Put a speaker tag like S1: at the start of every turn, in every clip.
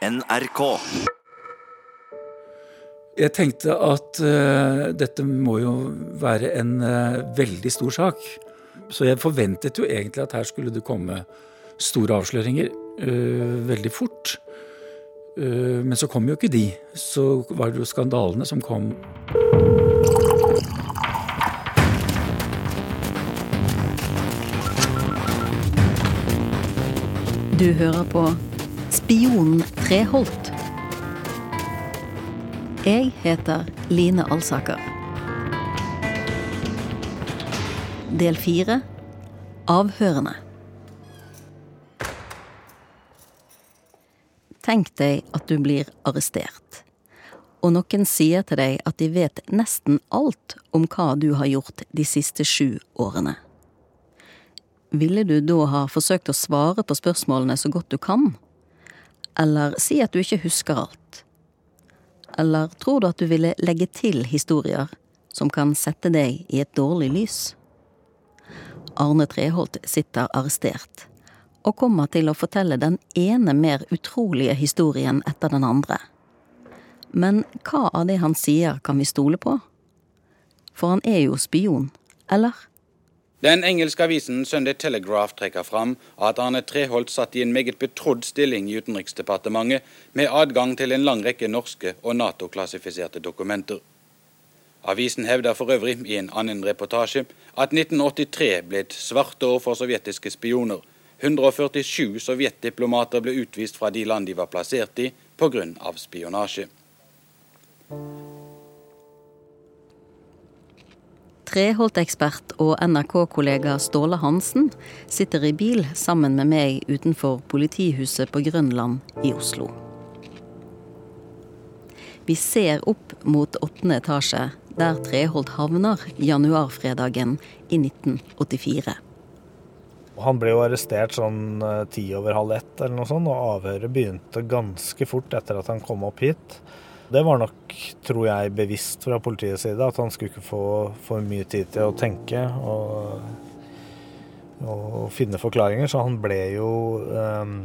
S1: NRK.
S2: Jeg tenkte at uh, dette må jo være en uh, veldig stor sak. Så jeg forventet jo egentlig at her skulle det komme store avsløringer uh, veldig fort. men så kom jo ikke de. Så var det jo skandalene som kom.
S3: Du hører på Spionen Treholt. Jeg heter Line Alsaker. Del fire Avhørene. Tenk deg at du blir arrestert, og noen sier til deg at de vet nesten alt om hva du har gjort de siste sju årene. Ville du da ha forsøkt å svare på spørsmålene så godt du kan? Eller si at du ikke husker alt? Eller tror du at du ville legge til historier som kan sette deg i et dårlig lys? Arne Treholt sitter arrestert, og kommer til å fortelle den ene mer utrolige historien etter den andre. Men hva av det han sier kan vi stole på? For han er jo spion, eller?
S4: Den engelske avisen Sunday Telegraph trekker fram at Arne Treholt satt i en meget betrodd stilling i Utenriksdepartementet, med adgang til en lang rekke norske og Nato-klassifiserte dokumenter. Avisen hevder for øvrig i en annen reportasje at 1983 ble et svart år for sovjetiske spioner. 147 sovjetdiplomater ble utvist fra de land de var plassert i pga. spionasje.
S3: Treholt-ekspert og NRK-kollega Ståle Hansen sitter i bil sammen med meg utenfor politihuset på Grønland i Oslo. Vi ser opp mot åttende etasje, der Treholt havner januarfredagen i 1984.
S5: Han ble jo arrestert sånn eh, ti over halv ett eller noe sånt, og avhøret begynte ganske fort etter at han kom opp hit. Det var nok, tror jeg, bevisst fra politiets side at han skulle ikke få for mye tid til å tenke og, og finne forklaringer. Så han ble jo, um,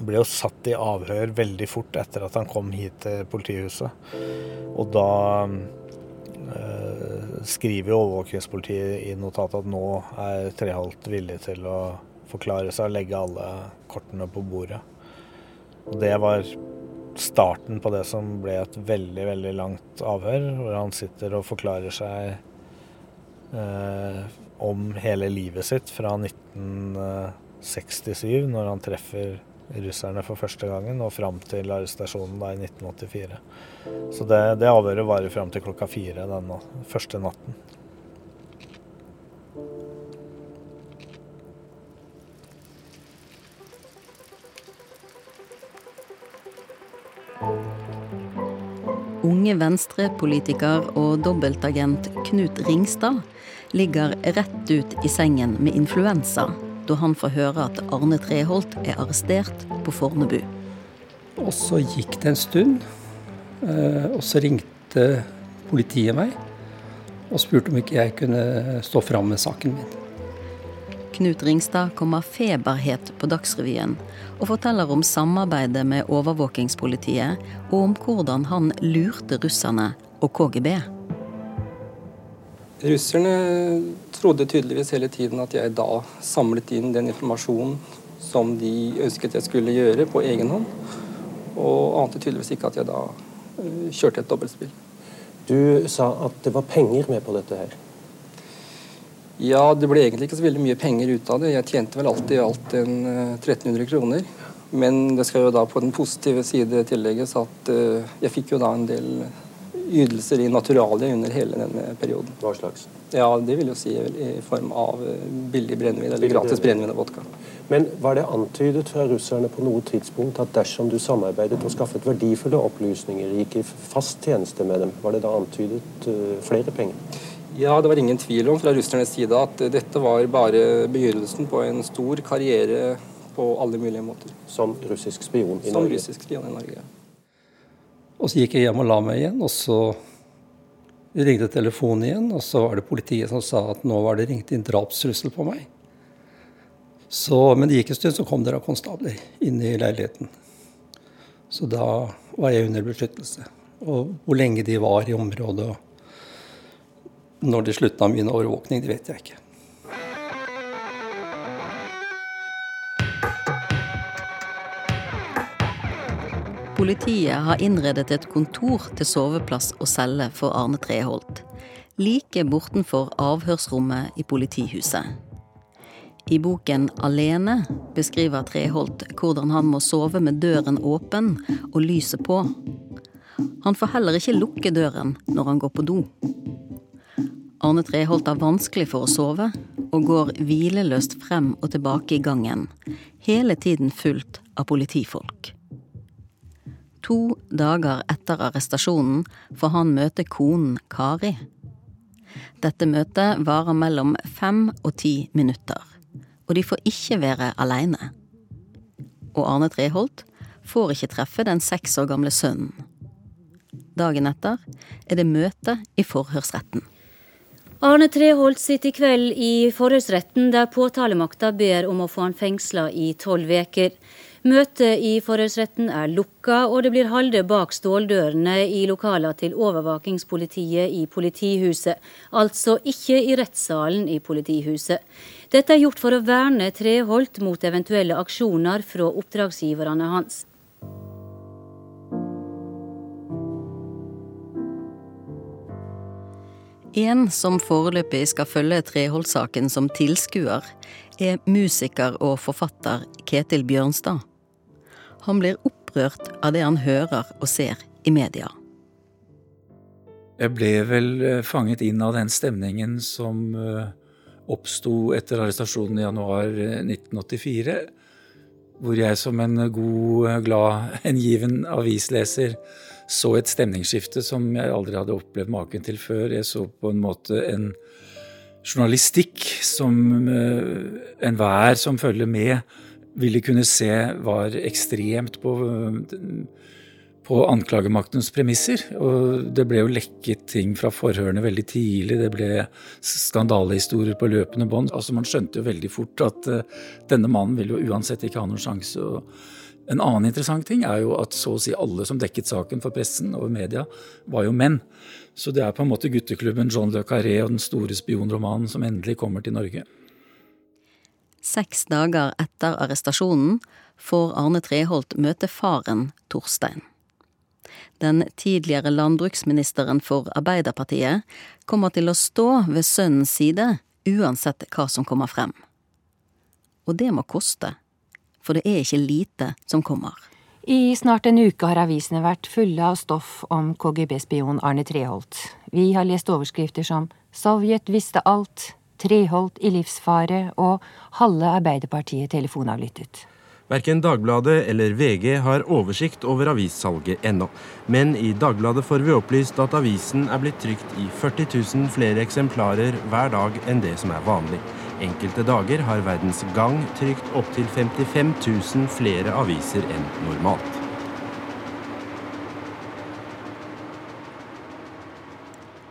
S5: ble jo satt i avhør veldig fort etter at han kom hit til politihuset. Og da uh, skriver jo overvåkingspolitiet i notatet at nå er Treholt villig til å forklare seg og legge alle kortene på bordet. Og det var starten på det som ble et veldig, veldig langt avhør, hvor han sitter og forklarer seg eh, om hele livet sitt fra 1967, når han treffer russerne for første gangen, og fram til arrestasjonen da i 1984. Så det, det avhøret varer fram til klokka fire den første natten.
S3: Unge venstrepolitiker og dobbeltagent Knut Ringstad ligger rett ut i sengen med influensa da han får høre at Arne Treholt er arrestert på Fornebu.
S2: Og så gikk det en stund, eh, og så ringte politiet meg og spurte om ikke jeg kunne stå fram med saken min.
S3: Knut Ringstad kommer feberhet på Dagsrevyen og forteller om samarbeidet med overvåkingspolitiet, og om hvordan han lurte russerne og KGB.
S6: Russerne trodde tydeligvis hele tiden at jeg da samlet inn den informasjonen som de ønsket jeg skulle gjøre, på egen hånd. Og ante tydeligvis ikke at jeg da eh, kjørte et dobbeltspill.
S7: Du sa at det var penger med på dette her.
S6: Ja, det ble egentlig ikke så veldig mye penger ut av det. Jeg tjente vel alltid i alt en 1300 eh, kroner. Men det skal jo da på den positive side tillegges at uh, jeg fikk jo da en del ytelser i naturalia under hele denne perioden.
S7: Hva slags?
S6: Ja, Det vil jo si i form av eh, billig brennevin, eller gratis brennevin og vodka.
S7: Men var det antydet fra russerne på noe tidspunkt at dersom du samarbeidet og skaffet verdifulle opplysninger, gikk i fast tjeneste med dem, var det da antydet flere penger?
S6: Ja, Det var ingen tvil om fra russernes side at dette var bare begynnelsen på en stor karriere på alle mulige måter.
S7: Som russisk spion i
S6: Som
S7: Norge?
S6: Som russisk spion i Norge.
S2: Og så gikk jeg hjem og la meg igjen, og så ringte telefonen igjen, og så var det politiet som sa at nå var det ringt inn drapstrussel på meg. Så, men det gikk en stund, så kom det da konstabler inn i leiligheten.
S1: Så da var jeg under beskyttelse. Og hvor lenge de var i området og når de slutta min overvåkning, det vet jeg ikke.
S3: Politiet har innredet et kontor til soveplass og celle for Arne Treholt. Like bortenfor avhørsrommet i politihuset. I boken Alene beskriver Treholt hvordan han må sove med døren åpen og lyset på. Han får heller ikke lukke døren når han går på do. Arne Treholt har vanskelig for å sove, og går hvileløst frem og tilbake i gangen, hele tiden fulgt av politifolk. To dager etter arrestasjonen får han møte konen Kari. Dette møtet varer mellom fem og ti minutter, og de får ikke være aleine. Og Arne Treholt får ikke treffe den seks år gamle sønnen. Dagen etter er det møte i forhørsretten.
S8: Arne Treholt sitter i kveld i forhørsretten der påtalemakta ber om å få han fengsla i tolv uker. Møtet i forhørsretten er lukka, og det blir holdt bak ståldørene i lokalene til overvåkingspolitiet i politihuset, altså ikke i rettssalen i politihuset. Dette er gjort for å verne Treholt mot eventuelle aksjoner fra oppdragsgiverne hans.
S3: En som foreløpig skal følge Treholt-saken som tilskuer, er musiker og forfatter Ketil Bjørnstad. Han blir opprørt av det han hører og ser i media.
S2: Jeg ble vel eh, fanget inn av den stemningen som eh, oppsto etter arrestasjonen i januar 1984. Eh, hvor jeg som en god, glad, hengiven avisleser så et stemningsskifte som jeg aldri hadde opplevd maken til før. Jeg så på en måte en journalistikk som enhver som følger med, ville kunne se var ekstremt på, på anklagemaktens premisser. Og det ble jo lekket ting fra forhørene veldig tidlig. Det ble skandalehistorier på løpende bånd. Altså Man skjønte jo veldig fort at uh, denne mannen ville jo uansett ikke ha noen sjanse. Og en annen interessant ting er jo at så å si alle som dekket saken for pressen og media, var jo menn. Så det er på en måte gutteklubben John Le Carré og den store spionromanen som endelig kommer til Norge.
S3: Seks dager etter arrestasjonen får Arne Treholt møte faren Torstein. Den tidligere landbruksministeren for Arbeiderpartiet kommer til å stå ved sønnens side uansett hva som kommer frem. Og det må koste, for det er ikke lite som kommer.
S9: I snart en uke har avisene vært fulle av stoff om KGB-spion Arne Treholt. Vi har lest overskrifter som Sovjet visste alt, Treholt i livsfare og halve Arbeiderpartiet telefonavlyttet.
S10: Verken Dagbladet eller VG har oversikt over avissalget ennå. Men i Dagbladet får vi opplyst at avisen er blitt trykt i 40 000 flere eksemplarer hver dag enn det som er vanlig. Enkelte dager har Verdens Gang trykt opptil 55 000 flere aviser enn normalt.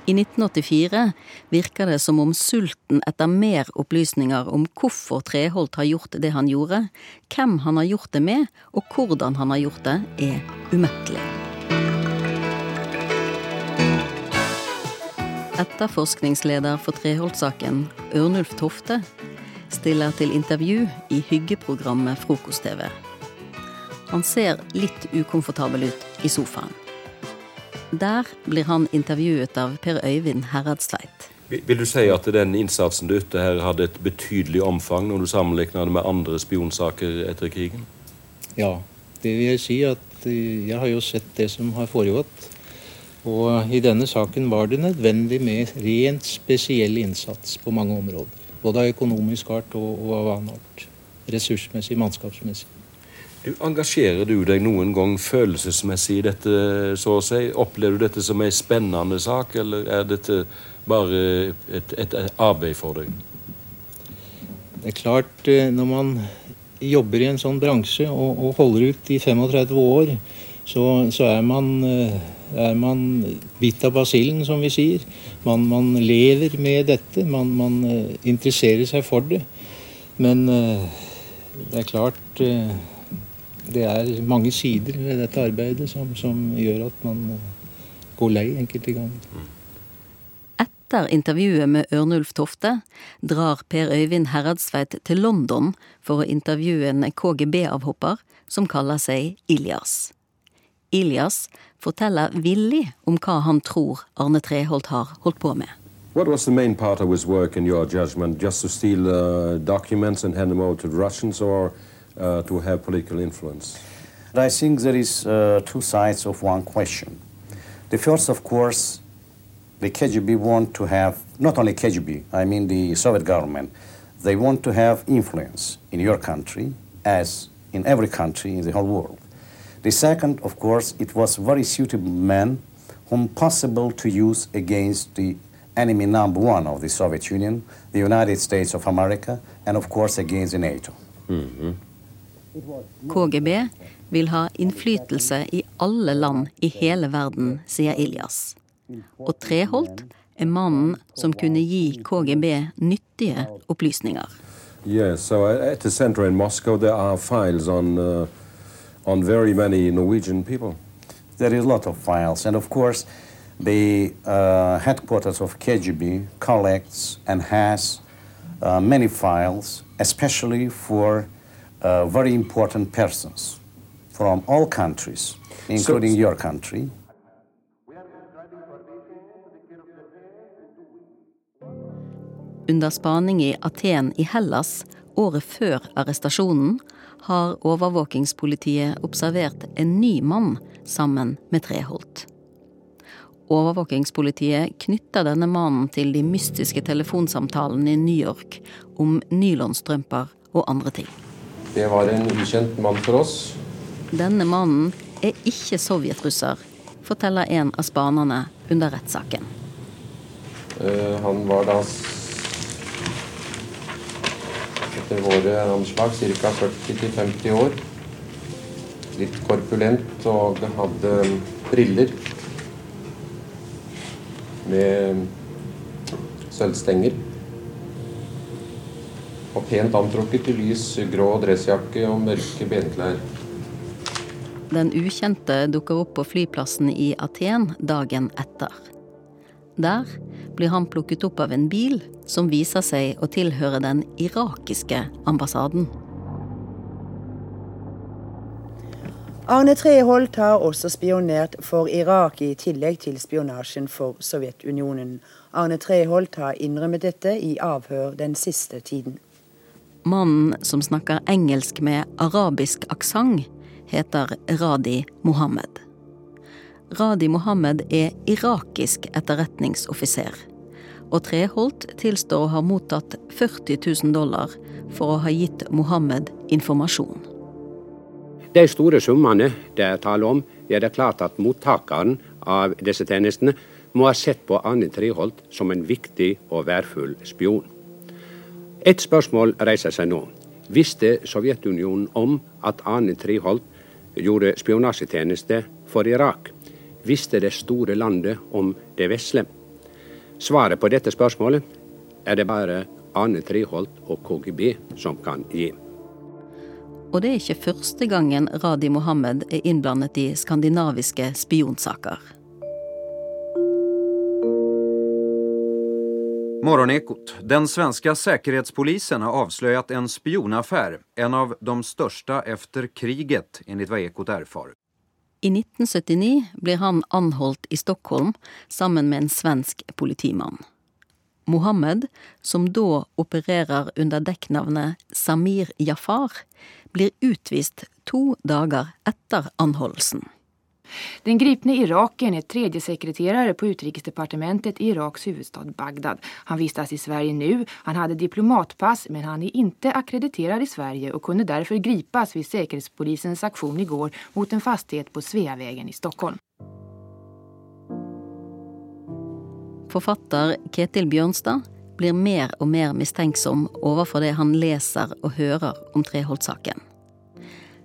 S3: I 1984 virker det som om sulten etter mer opplysninger om hvorfor Treholt har gjort det han gjorde, hvem han har gjort det med, og hvordan han har gjort det, er umettelig. Etterforskningsleder for Treholt-saken, Ørnulf Tofte, stiller til intervju i hyggeprogrammet Frokost-TV. Han ser litt ukomfortabel ut i sofaen. Der blir han intervjuet av Per Øyvind Heradstveit.
S11: Vil du si at den innsatsen du ute her hadde et betydelig omfang når du sammenligner det med andre spionsaker etter krigen?
S12: Ja, det vil jeg si at eh, jeg har jo sett det som har foregått. Og i denne saken var det nødvendig med rent spesiell innsats på mange områder. Både av økonomisk art og, og av annen art. Ressursmessig, mannskapsmessig.
S11: Du, engasjerer du deg noen gang følelsesmessig i dette, så å si? Opplever du dette som en spennende sak, eller er dette bare et, et, et arbeid for deg?
S12: Det er klart, eh, når man jobber i en sånn bransje og, og holder ut i 35 år, så, så er, man, eh, er man bitt av basillen, som vi sier. Man, man lever med dette. Man, man, eh, interesserer seg for det. Men det er klart det er mange sider ved dette arbeidet som, som gjør at man går lei enkelte ganger.
S3: Etter intervjuet med Ørnulf Tofte drar Per Øyvind Heradsveit til London for å intervjue en KGB-avhopper som kaller seg Ilias. Ilias forteller villig om hva han tror Arne Treholt har holdt på med.
S11: What was the main part of his work in your judgment? Just to steal uh, documents and hand them over to the Russians or uh, to have political influence?
S13: I think there is uh, two sides of one question. The first, of course, the KGB want to have, not only KGB, I mean the Soviet government, they want to have influence in your country as in every country in the whole world. The second, of course, it was very suitable men whom possible to use against the enemy number one of the Soviet Union, the United States of America, and of course against NATO. Mm -hmm.
S3: KGB vil ha innflytelse i alle land i hele verden, sier Iljas. Og Treholt er mannen som kunne gi KGB nyttige opplysninger.
S11: Yeah, so at the center in Moscow there are files on, uh, on very many Norwegian people.
S13: There is a lot of files, and of course the uh, headquarters of KGB collects and has uh, many files, especially for uh, very important persons from all countries, including so, your country.
S3: Under spaning i Aten i Hellas året før arrestasjonen har overvåkingspolitiet observert en ny mann sammen med Treholt. Overvåkingspolitiet knytter denne mannen til de mystiske telefonsamtalene i New York om nylonstrømper og andre ting.
S11: Det var en ukjent mann for oss.
S3: Denne mannen er ikke sovjetrusser, forteller en av spanerne under rettssaken.
S11: Uh, han var da etter våre anslag ca. 40-50 år. Litt korpulent og hadde briller med sølvstenger. Og pent antrukket i lys grå dressjakke og mørke benklær.
S3: Den ukjente dukker opp på flyplassen i Aten dagen etter. Der blir han plukket opp av en bil som viser seg å tilhøre den irakiske ambassaden.
S14: Arne Treholt har også spionert for Irak, i tillegg til spionasjen for Sovjetunionen. Arne Treholt har innrømmet dette i avhør den siste tiden.
S3: Mannen som snakker engelsk med arabisk aksent, heter Radi Mohammed. Radi Mohammed er irakisk etterretningsoffiser. Og Treholt tilstår å ha mottatt 40 000 dollar for å ha gitt Mohammed informasjon.
S15: De store summene det er tale om, er det klart at mottakeren av disse tjenestene må ha sett på Arne Treholt som en viktig og værfull spion. Et spørsmål reiser seg nå. Visste Sovjetunionen om at Arne Treholt gjorde spionasjetjeneste for Irak? Visste det store landet om det vesle? Svaret på dette spørsmålet er det bare Arne Treholt og KGB som kan gi.
S3: Og det er ikke første gangen Radi Mohammed er innblandet i skandinaviske spionsaker.
S16: Morgonekot. Den svenske säkerhetspolisen har avslöjat en spionaffär, en av de største efter kriget, enligt vad Ekot erfar.
S3: I 1979 blir han anholdt i Stockholm sammen med en svensk politimann. Mohammed, som da opererer under dekknavnet Samir Jafar, blir utvist to dager etter anholdelsen.
S17: Den gripne irakien er tredjesekreterare på utrikesdepartementet i Iraks huvudstad Bagdad. Han vistas i Sverige nå. Han hadde diplomatpass, men han er ikke akkrediterad i Sverige og kunne derfor gripas vid Säkerhetspolisens aktion i går mot en fastighet på Sveavägen i Stockholm.
S3: Forfatter Ketil Bjørnstad blir mer og mer mistenksom overfor det han leser og hører om Treholt-saken.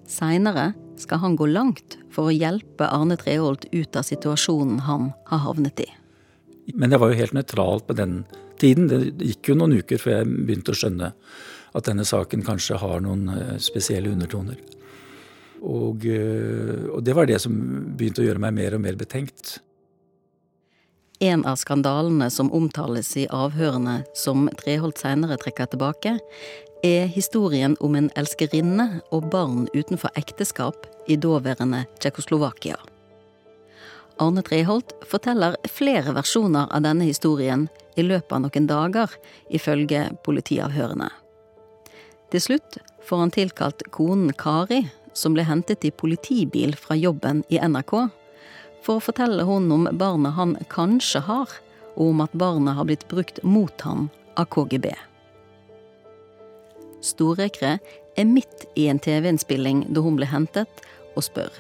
S3: Seinere skal han gå langt for å hjelpe Arne Treholt ut av situasjonen han har havnet i.
S2: Men jeg var jo helt nøytralt på den tiden. Det gikk jo noen uker før jeg begynte å skjønne at denne saken kanskje har noen eh, spesielle undertoner. Og, og det var det som begynte å gjøre meg mer og mer betenkt.
S3: En av skandalene som omtales i avhørene som Treholt seinere trekker tilbake, er historien om en elskerinne og barn utenfor ekteskap i daværende Tsjekkoslovakia. Arne Treholt forteller flere versjoner av denne historien i løpet av noen dager, ifølge politiavhørene. Til slutt får han tilkalt konen Kari, som ble hentet i politibil fra jobben i NRK, for å fortelle hun om barnet han kanskje har, og om at barnet har blitt brukt mot ham av KGB. Storekre er midt i en TV-innspilling da hun ble hentet, og spør.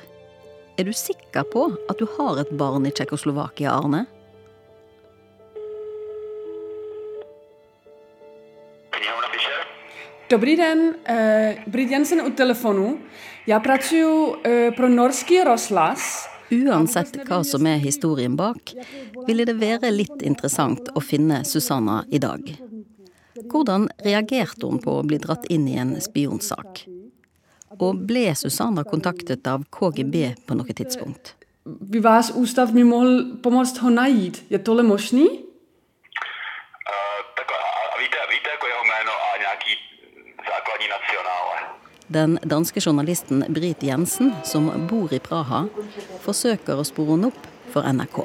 S3: Er du sikker på at du har et barn i Tsjekkoslovakia, Arne?
S18: Dobrý den, uh, Britt Jensen u telefonu. Jeg pracuju uh, pro norski rozhlas.
S3: Uansett hva som er historien bak, ville det være litt interessant å finne Susanna i dag. Hvordan reagerte hun på å bli dratt inn i en spionsak? Og ble Susanna kontaktet av KGB på noe tidspunkt?
S18: Pomoct ho najít? Je tohle možný?
S3: Den danske journalisten Brit Jensen, som bor i Praha, forsøker å spore henne opp for NRK.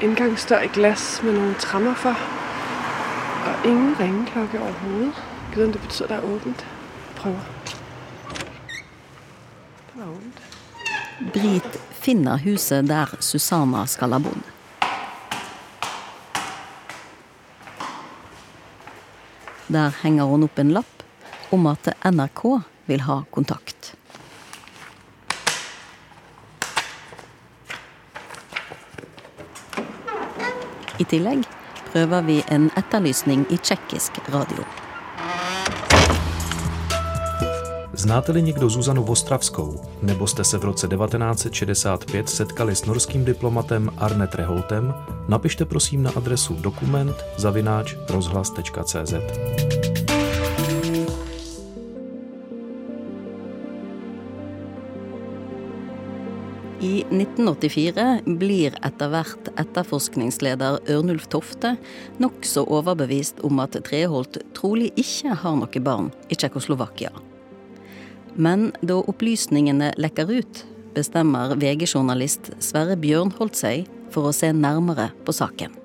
S18: Indgangsdør i glass med noen trammer for. Og ingen ringeklokke overhovedet. Jeg ved, om det betyr det er åpent. Prøver. Det var åpent.
S3: Brit finner huset der Susanna skal ha bodd. Der henger hun opp en lapp om at NRK vil ha kontakt. I tillegg prøver vi en etterlysning i tsjekkisk radio.
S19: Znáte-li někdo Zuzanu Vostravskou, nebo jste se v roce 1965 setkali s norským diplomatem Arne Treholtem, napište prosím na adresu dokument rozhlas.cz.
S3: I 1984 blir etter hvert etterforskningsleder Ørnulf Tofte nokså overbevist om at Treholt trolig ikke har noe barn i Tsjekkoslovakia. Men da opplysningene lekker ut, bestemmer VG-journalist Sverre Bjørnholt seg for å se nærmere på saken.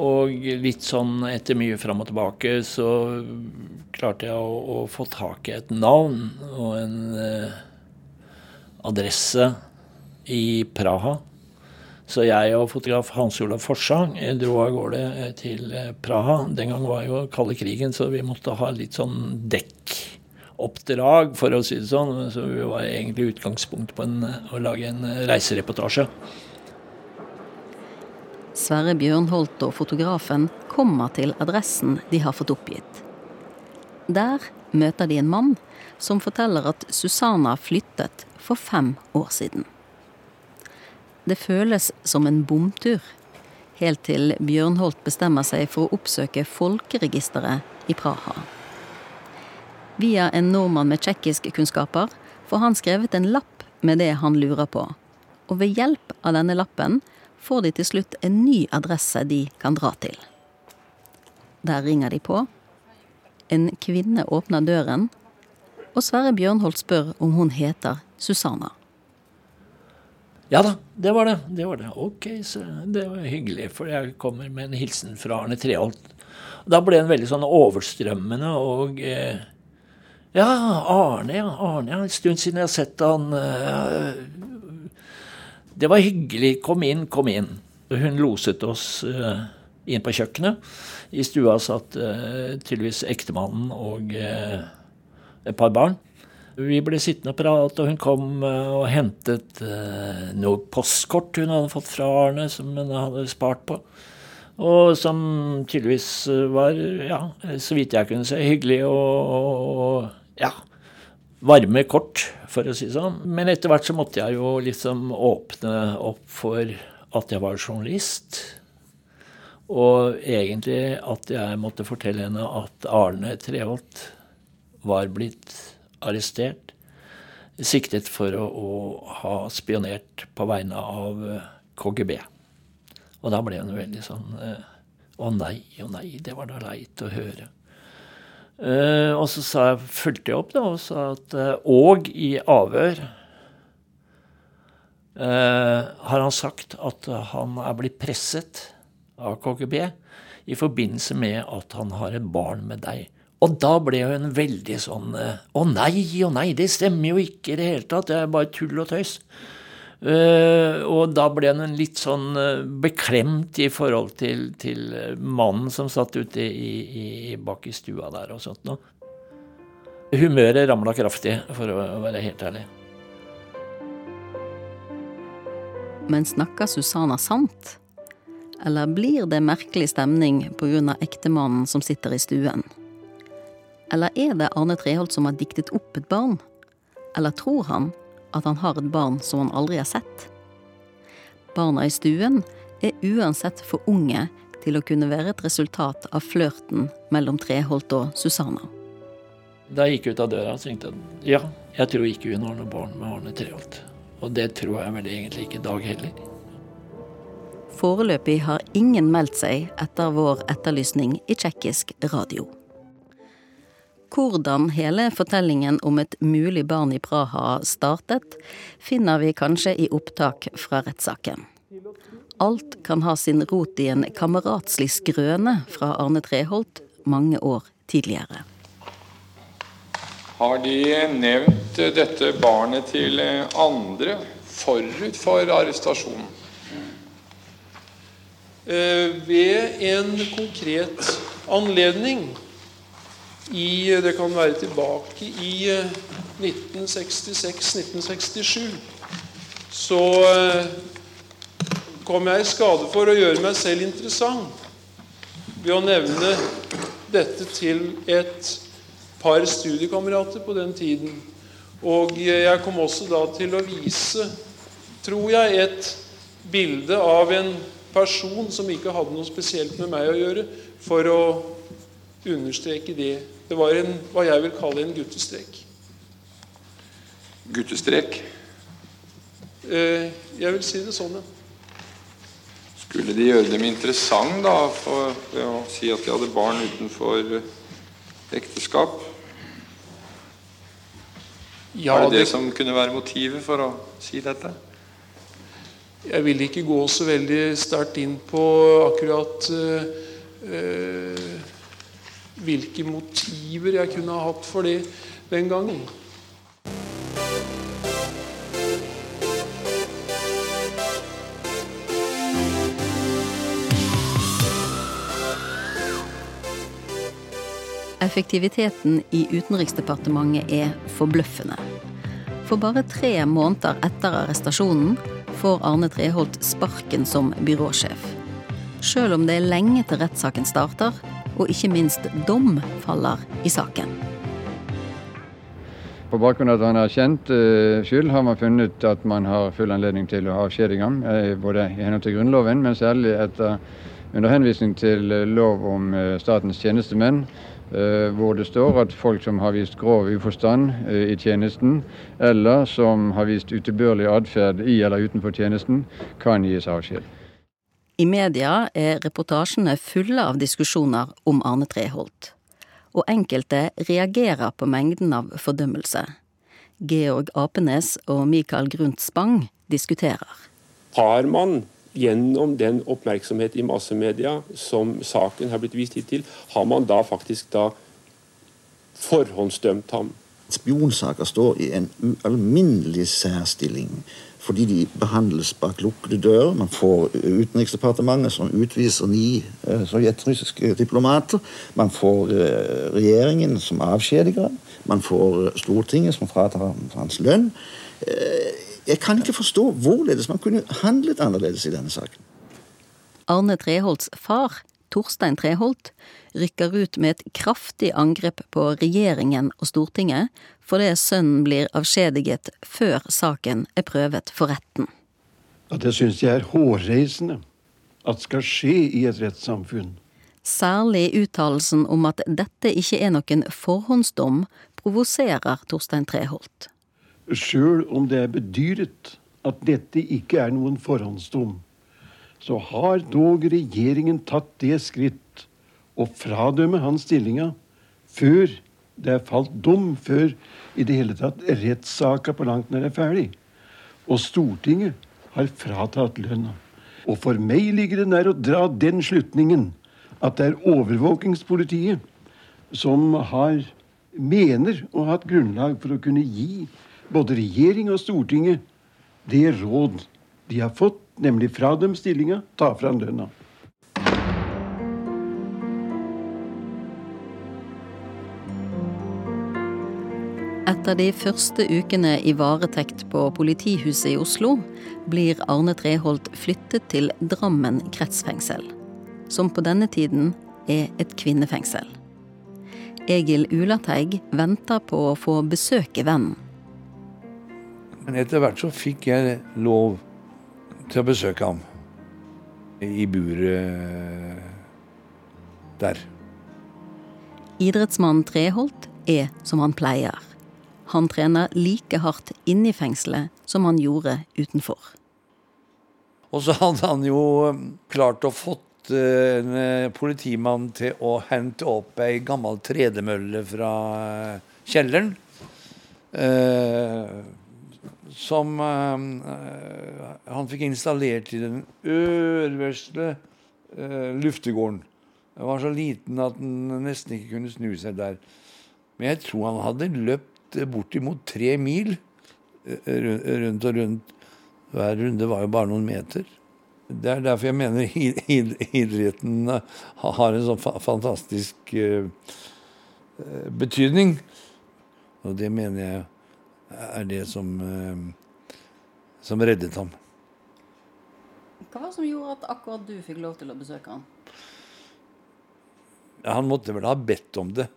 S20: Og litt sånn etter mye fram og tilbake så klarte jeg å, å få tak i et navn og en eh, adresse i Praha. Så jeg og fotograf Hans Olav Forsang dro av gårde til Praha. Den gang var jo kalde krigen, så vi måtte ha litt sånn dekkoppdrag, for å si det sånn. Så vi var egentlig utgangspunkt på en, å lage en reisereportasje.
S3: Sverre Bjørnholt og fotografen kommer til adressen de har fått oppgitt. Der møter de en mann som forteller at Susanna flyttet for fem år siden. Det føles som en bomtur, helt til Bjørnholt bestemmer seg for å oppsøke folkeregisteret i Praha. Via en nordmann med tsjekkiskkunnskaper får han skrevet en lapp med det han lurer på, og ved hjelp av denne lappen får de til slutt en ny adresse de kan dra til. Der ringer de på. En kvinne åpner døren, og Sverre Bjørnholt spør om hun heter Susanna.
S20: Ja da, det var det. Det var det. Ok, så det var hyggelig, for jeg kommer med en hilsen fra Arne Treholt. Da ble han veldig sånn overstrømmende og eh, Ja, Arne, ja. Arne, ja. En stund siden jeg har sett han. Eh, det var hyggelig. Kom inn, kom inn. Hun loset oss eh, inn på kjøkkenet. I stua satt eh, tydeligvis ektemannen og eh, et par barn. Vi ble sittende og prate, og hun kom eh, og hentet eh, noe postkort hun hadde fått fra Arne, som hun hadde spart på. Og som tydeligvis eh, var, ja, så vidt jeg kunne se, hyggelig og, og, ja, varme kort, for å si det sånn. Men etter hvert så måtte jeg jo liksom åpne opp for at jeg var journalist. Og egentlig at jeg måtte fortelle henne at Arne Treholt var blitt arrestert, siktet for å, å ha spionert på vegne av KGB. Og da ble hun veldig sånn Å nei, å nei, det var da leit å høre. Uh, og så sa jeg, fulgte jeg opp da, og sa at uh, Og i avhør uh, har han sagt at han er blitt presset av KGB i forbindelse med at han har et barn med deg. Og da ble hun veldig sånn Å nei, å nei, det stemmer jo ikke i det hele tatt. Det er bare tull og tøys. Uh, og da ble hun litt sånn uh, beklemt i forhold til, til mannen som satt ute i, i, bak i stua der og sånt noe. Humøret ramla kraftig, for å være helt ærlig.
S3: Men snakker Susanna sant? Eller blir det merkelig stemning pga. ektemannen som sitter i stuen? Eller er det Arne Treholt som har diktet opp et barn? Eller tror han at han har et barn som han aldri har sett. Barna i stuen er uansett for unge til å kunne være et resultat av flørten mellom Treholt og Susanna.
S20: Da jeg gikk ut av døra, tenkte jeg ja, jeg tror ikke hun har noe barn med Arne Treholt. Og det tror jeg vel egentlig ikke Dag heller.
S3: Foreløpig har ingen meldt seg etter vår etterlysning i tsjekkisk radio. Hvordan hele fortellingen om et mulig barn i Praha startet, finner vi kanskje i opptak fra rettssaken. Alt kan ha sin rot i en kameratslig skrøne fra Arne Treholt mange år tidligere.
S21: Har de nevnt dette barnet til andre forut for arrestasjonen?
S22: Eh, ved en konkret anledning i Det kan være tilbake i 1966-1967. Eh, så eh, kom jeg i skade for å gjøre meg selv interessant ved å nevne dette til et par studiekamerater på den tiden. Og jeg kom også da til å vise, tror jeg, et bilde av en person som ikke hadde noe spesielt med meg å gjøre, for å understreke det det var en, hva jeg vil kalle en guttestrek.
S21: Guttestrek?
S22: Eh, jeg vil si det sånn, ja.
S21: Skulle de gjøre dem interessant da, for, ved å si at de hadde barn utenfor ekteskap? Ja, var det det, det som kunne være motivet for å si dette?
S22: Jeg vil ikke gå så veldig sterkt inn på akkurat øh, hvilke motiver jeg kunne ha hatt for det den gangen.
S3: Effektiviteten i Utenriksdepartementet er forbløffende. For bare tre måneder etter arrestasjonen får Arne Treholt sparken som byråsjef. Sjøl om det er lenge til rettssaken starter, og ikke minst dom faller i saken.
S23: På bakgrunn av at han har kjent uh, skyld, har man funnet at man har full anledning til å avskjedige ham, uh, både i henhold til Grunnloven, men særlig etter, under henvisning til uh, lov om statens tjenestemenn, hvor det står at folk som har vist grov uforstand i tjenesten, eller som har vist utilbørlig atferd i eller utenfor tjenesten, kan gis avskjed.
S3: I media er reportasjene fulle av diskusjoner om Arne Treholt, og enkelte reagerer på mengden av fordømmelse. Georg Apenes og Mikael Grundt Spang diskuterer.
S24: Har man gjennom den oppmerksomhet i massemedia som saken har blitt vist hit til, har man da faktisk da forhåndsdømt ham?
S25: Spionsaker står i en ualminnelig særstilling fordi de behandles bak lukkede dører. Man får Utenriksdepartementet som utviser ni eh, sovjetrussiske diplomater. Man får eh, regjeringen som avskjediger Man får eh, Stortinget som fratar hans lønn. Eh, jeg kan ikke forstå hvorledes man kunne handlet annerledes i denne saken.
S3: Arne Treholts far, Torstein Treholt, rykker ut med et kraftig angrep på regjeringen og Stortinget fordi sønnen blir avskjediget før saken er prøvet for retten.
S26: At jeg syns det er hårreisende at skal skje i et rettssamfunn.
S3: Særlig uttalelsen om at dette ikke er noen forhåndsdom provoserer Torstein Treholt.
S26: Sjøl om det er bedyret at dette ikke er noen forhåndsdom, så har dog regjeringen tatt det skritt å fradømme hans stillinga før det er falt dom, før i det hele tatt rettssaka på langt nær er ferdig. Og Stortinget har fratatt lønna. Og for meg ligger det nær å dra den slutningen at det er overvåkingspolitiet som har mener å ha hatt grunnlag for å kunne gi både regjering og Stortinget det råd de har fått, nemlig fra dem stillinga, ta fra lønna.
S3: Etter de første ukene i varetekt på politihuset i Oslo blir Arne Treholt flyttet til Drammen kretsfengsel, som på denne tiden er et kvinnefengsel. Egil Ulateig venter på å få besøke vennen.
S27: Men etter hvert så fikk jeg lov til å besøke ham i buret der.
S3: Idrettsmannen Treholt er som han pleier. Han trener like hardt inne i fengselet som han gjorde utenfor.
S27: Og så hadde han jo um, klart å fått uh, en politimann til å hente opp ei gammel tredemølle fra kjelleren. kjelleren. Som han fikk installert i den øverste luftegården. Den var så liten at den nesten ikke kunne snu seg der. Men jeg tror han hadde løpt bortimot tre mil rundt og rundt. Hver runde var jo bare noen meter. Det er derfor jeg mener idretten har en sånn fantastisk betydning. Og det mener jeg er det som, som reddet ham.
S3: Hva var det som gjorde at akkurat du fikk lov til å besøke ham?
S27: Han måtte vel ha bedt om det.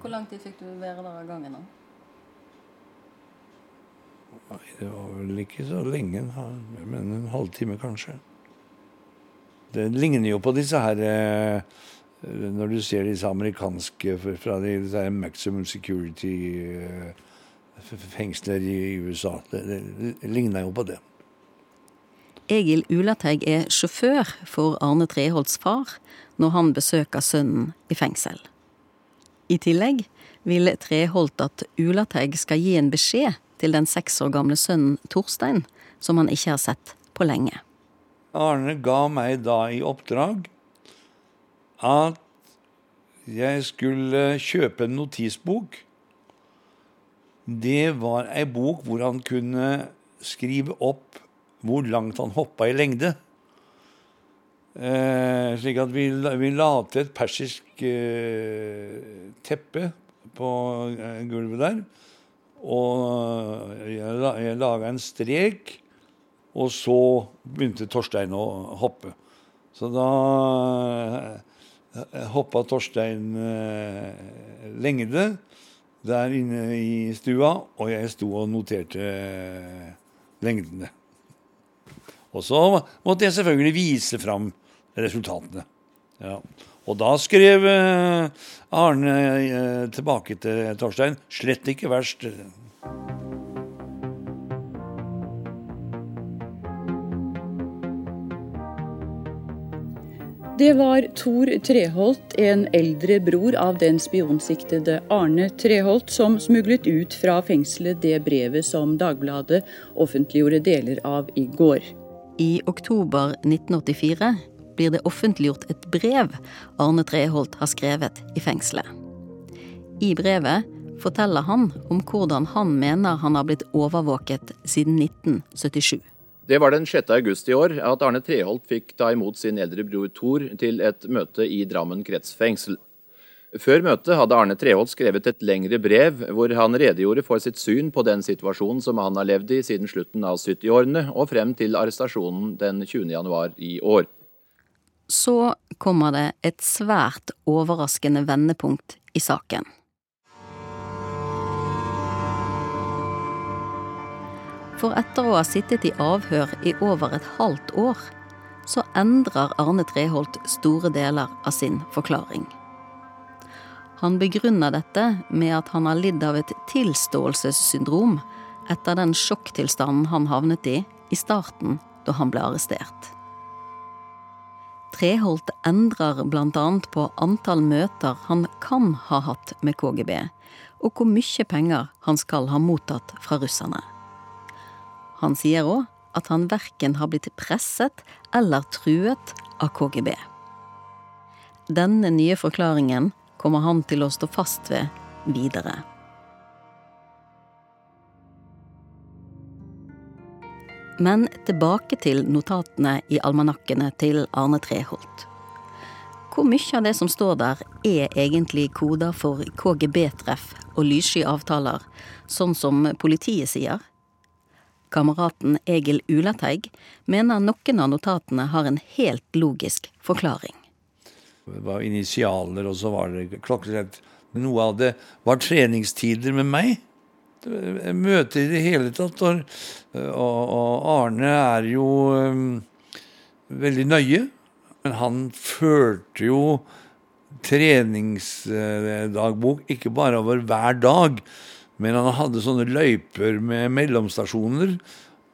S3: Hvor lang tid fikk du være der av gangen? da?
S27: Det var vel ikke så lenge. Mener en halvtime, kanskje. Det ligner jo på disse her eh, Når du ser disse amerikanske fra de de maximum security eh, i USA. Det, det, det ligner jo på det.
S3: Egil Ulateig er sjåfør for Arne Treholts far når han besøker sønnen i fengsel. I tillegg vil Treholt at Ulateig skal gi en beskjed til den seks år gamle sønnen Torstein, som han ikke har sett på lenge.
S27: Arne ga meg da i oppdrag at jeg skulle kjøpe en notisbok. Det var ei bok hvor han kunne skrive opp hvor langt han hoppa i lengde. Eh, slik at vi, vi la til et persisk eh, teppe på eh, gulvet der. Og jeg, jeg laga en strek, og så begynte Torstein å hoppe. Så da hoppa Torstein eh, lengde der inne i stua, og jeg sto og noterte lengdene. Og så måtte jeg selvfølgelig vise fram resultatene. Ja. Og da skrev eh, Arne eh, tilbake til Torstein slett ikke verst.
S28: Det var Tor Treholt, en eldre bror av den spionsiktede Arne Treholt, som smuglet ut fra fengselet det brevet som Dagbladet offentliggjorde deler av i går.
S3: I oktober 1984 blir det offentliggjort et brev Arne Treholt har skrevet i fengselet. I brevet forteller han om hvordan han mener han har blitt overvåket siden 1977.
S29: Det var den 6. august i år at Arne Treholt fikk ta imot sin eldre bror Thor til et møte i Drammen kretsfengsel. Før møtet hadde Arne Treholt skrevet et lengre brev hvor han redegjorde for sitt syn på den situasjonen som han har levd i siden slutten av 70-årene og frem til arrestasjonen den 20. januar i år.
S3: Så kommer det et svært overraskende vendepunkt i saken. For etter å ha sittet i avhør i over et halvt år, så endrer Arne Treholt store deler av sin forklaring. Han begrunner dette med at han har lidd av et tilståelsessyndrom etter den sjokktilstanden han havnet i i starten da han ble arrestert. Treholt endrer annet på antall møter han kan ha hatt med KGB, og hvor mye penger han skal ha mottatt fra russerne. Han sier òg at han verken har blitt presset eller truet av KGB. Denne nye forklaringen kommer han til å stå fast ved videre. Men tilbake til notatene i almanakkene til Arne Treholt. Hvor mye av det som står der, er egentlig koder for KGB-treff og lyssky avtaler, sånn som politiet sier? Kameraten Egil Ulateig mener noen av notatene har en helt logisk forklaring.
S27: Det var initialer, og så var det klokkeslett. Noe av det var treningstider med meg. Møter i det hele tatt. Og, og Arne er jo um, veldig nøye. Men han førte jo treningsdagbok ikke bare over hver dag, men han hadde sånne løyper med mellomstasjoner.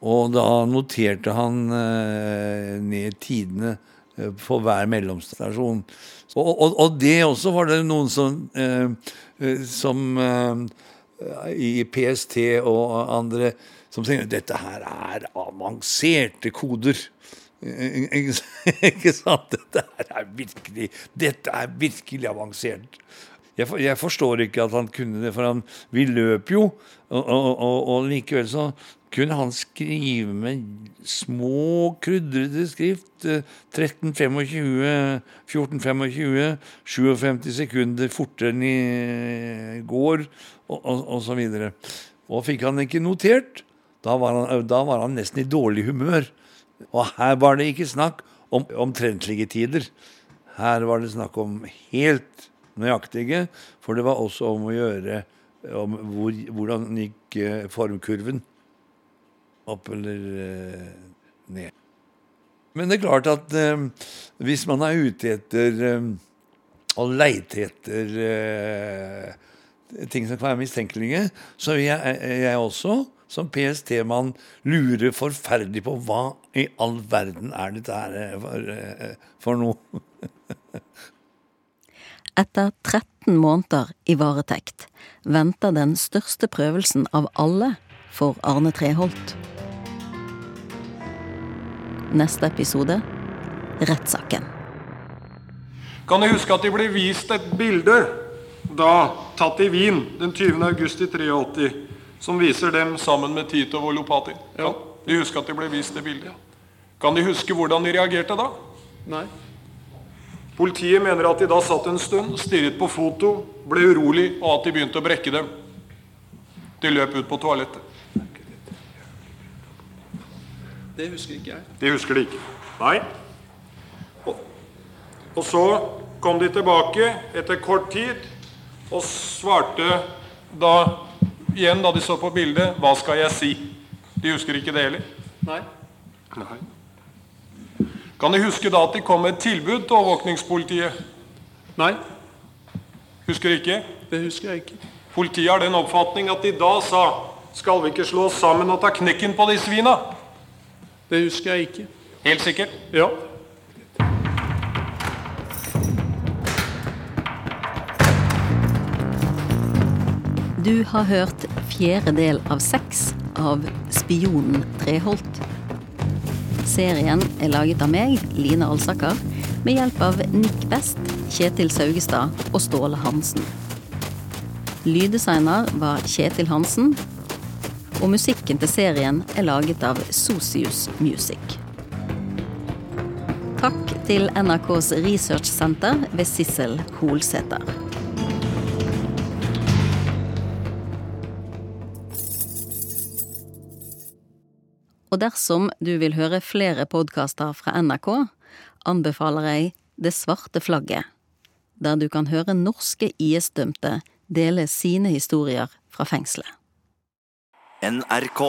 S27: Og da noterte han eh, ned tidene eh, på hver mellomstasjon. Og, og, og, det også var det noen som, eh, eh som eh, i PST og andre som tenkte dette her er avanserte koder. Ikke sant? Dette er virkelig, dette er virkelig avansert. Jeg, jeg, forstår ikke at han kunne det, for han, vi løp jo. Og, og, og, og, likevel så kunne han skrive med små, krydrede skrift. 13-25, 14-25, 57 sekunder fortere enn i går, og, og, så videre. Og fikk han ikke notert, da var han, da var han nesten i dårlig humør. Og her var det ikke snakk om omtrentlige tider. Her var det snakk om helt nøyaktige, for det var også om å gjøre om hvor, hvordan gikk eh, formkurven. Opp eller eh, ned. Men det er klart at eh, hvis man er ute etter eh, og leite etter eh, ting som kan være mistenkelige, så er jeg, jeg også, som PST-mann, lurer forferdelig på hva i all verden er dette her eh, for, for noe.
S3: Etter 13 måneder i varetekt venter den største prøvelsen av alle for Arne Treholt. Neste episode rettssaken.
S30: Kan du huske at de ble vist et bilde da tatt i Wien den 20. august i 83, som viser dem sammen med Tito og Lopatin? Ja. De husker at de ble vist det bildet? Kan de huske hvordan de reagerte da? Nei. Politiet mener at de da satt en stund, stirret på foto, ble urolig, og at de begynte å brekke dem. De løp ut på toalettet.
S31: Det husker ikke jeg.
S30: De husker det ikke. Nei. Og, og så kom de tilbake etter kort tid og svarte da igjen, da de så på bildet, 'Hva skal jeg si?' De husker ikke det heller.
S31: Nei.
S30: Nei. Kan de huske da at de kom med et tilbud til overvåkningspolitiet?
S31: Nei.
S30: Husker ikke?
S31: Det husker jeg ikke.
S30: Politiet har den oppfatning at de da sa skal vi ikke slå oss sammen og ta knekken på de svina?
S31: Det husker jeg ikke.
S30: Helt sikkert?
S31: Ja.
S3: Du har hørt fjerde del av seks av Spionen Treholt. Serien er laget av meg, Line Alsaker, med hjelp av Nick Best, Kjetil Saugestad og Ståle Hansen. Lyddesigner var Kjetil Hansen, og musikken til serien er laget av Sosius Music. Takk til NRKs researchsenter ved Sissel Holsæter. Og dersom du vil høre flere podkaster fra NRK, anbefaler jeg Det svarte flagget, der du kan høre norske IS-dømte dele sine historier fra fengselet.
S32: NRK.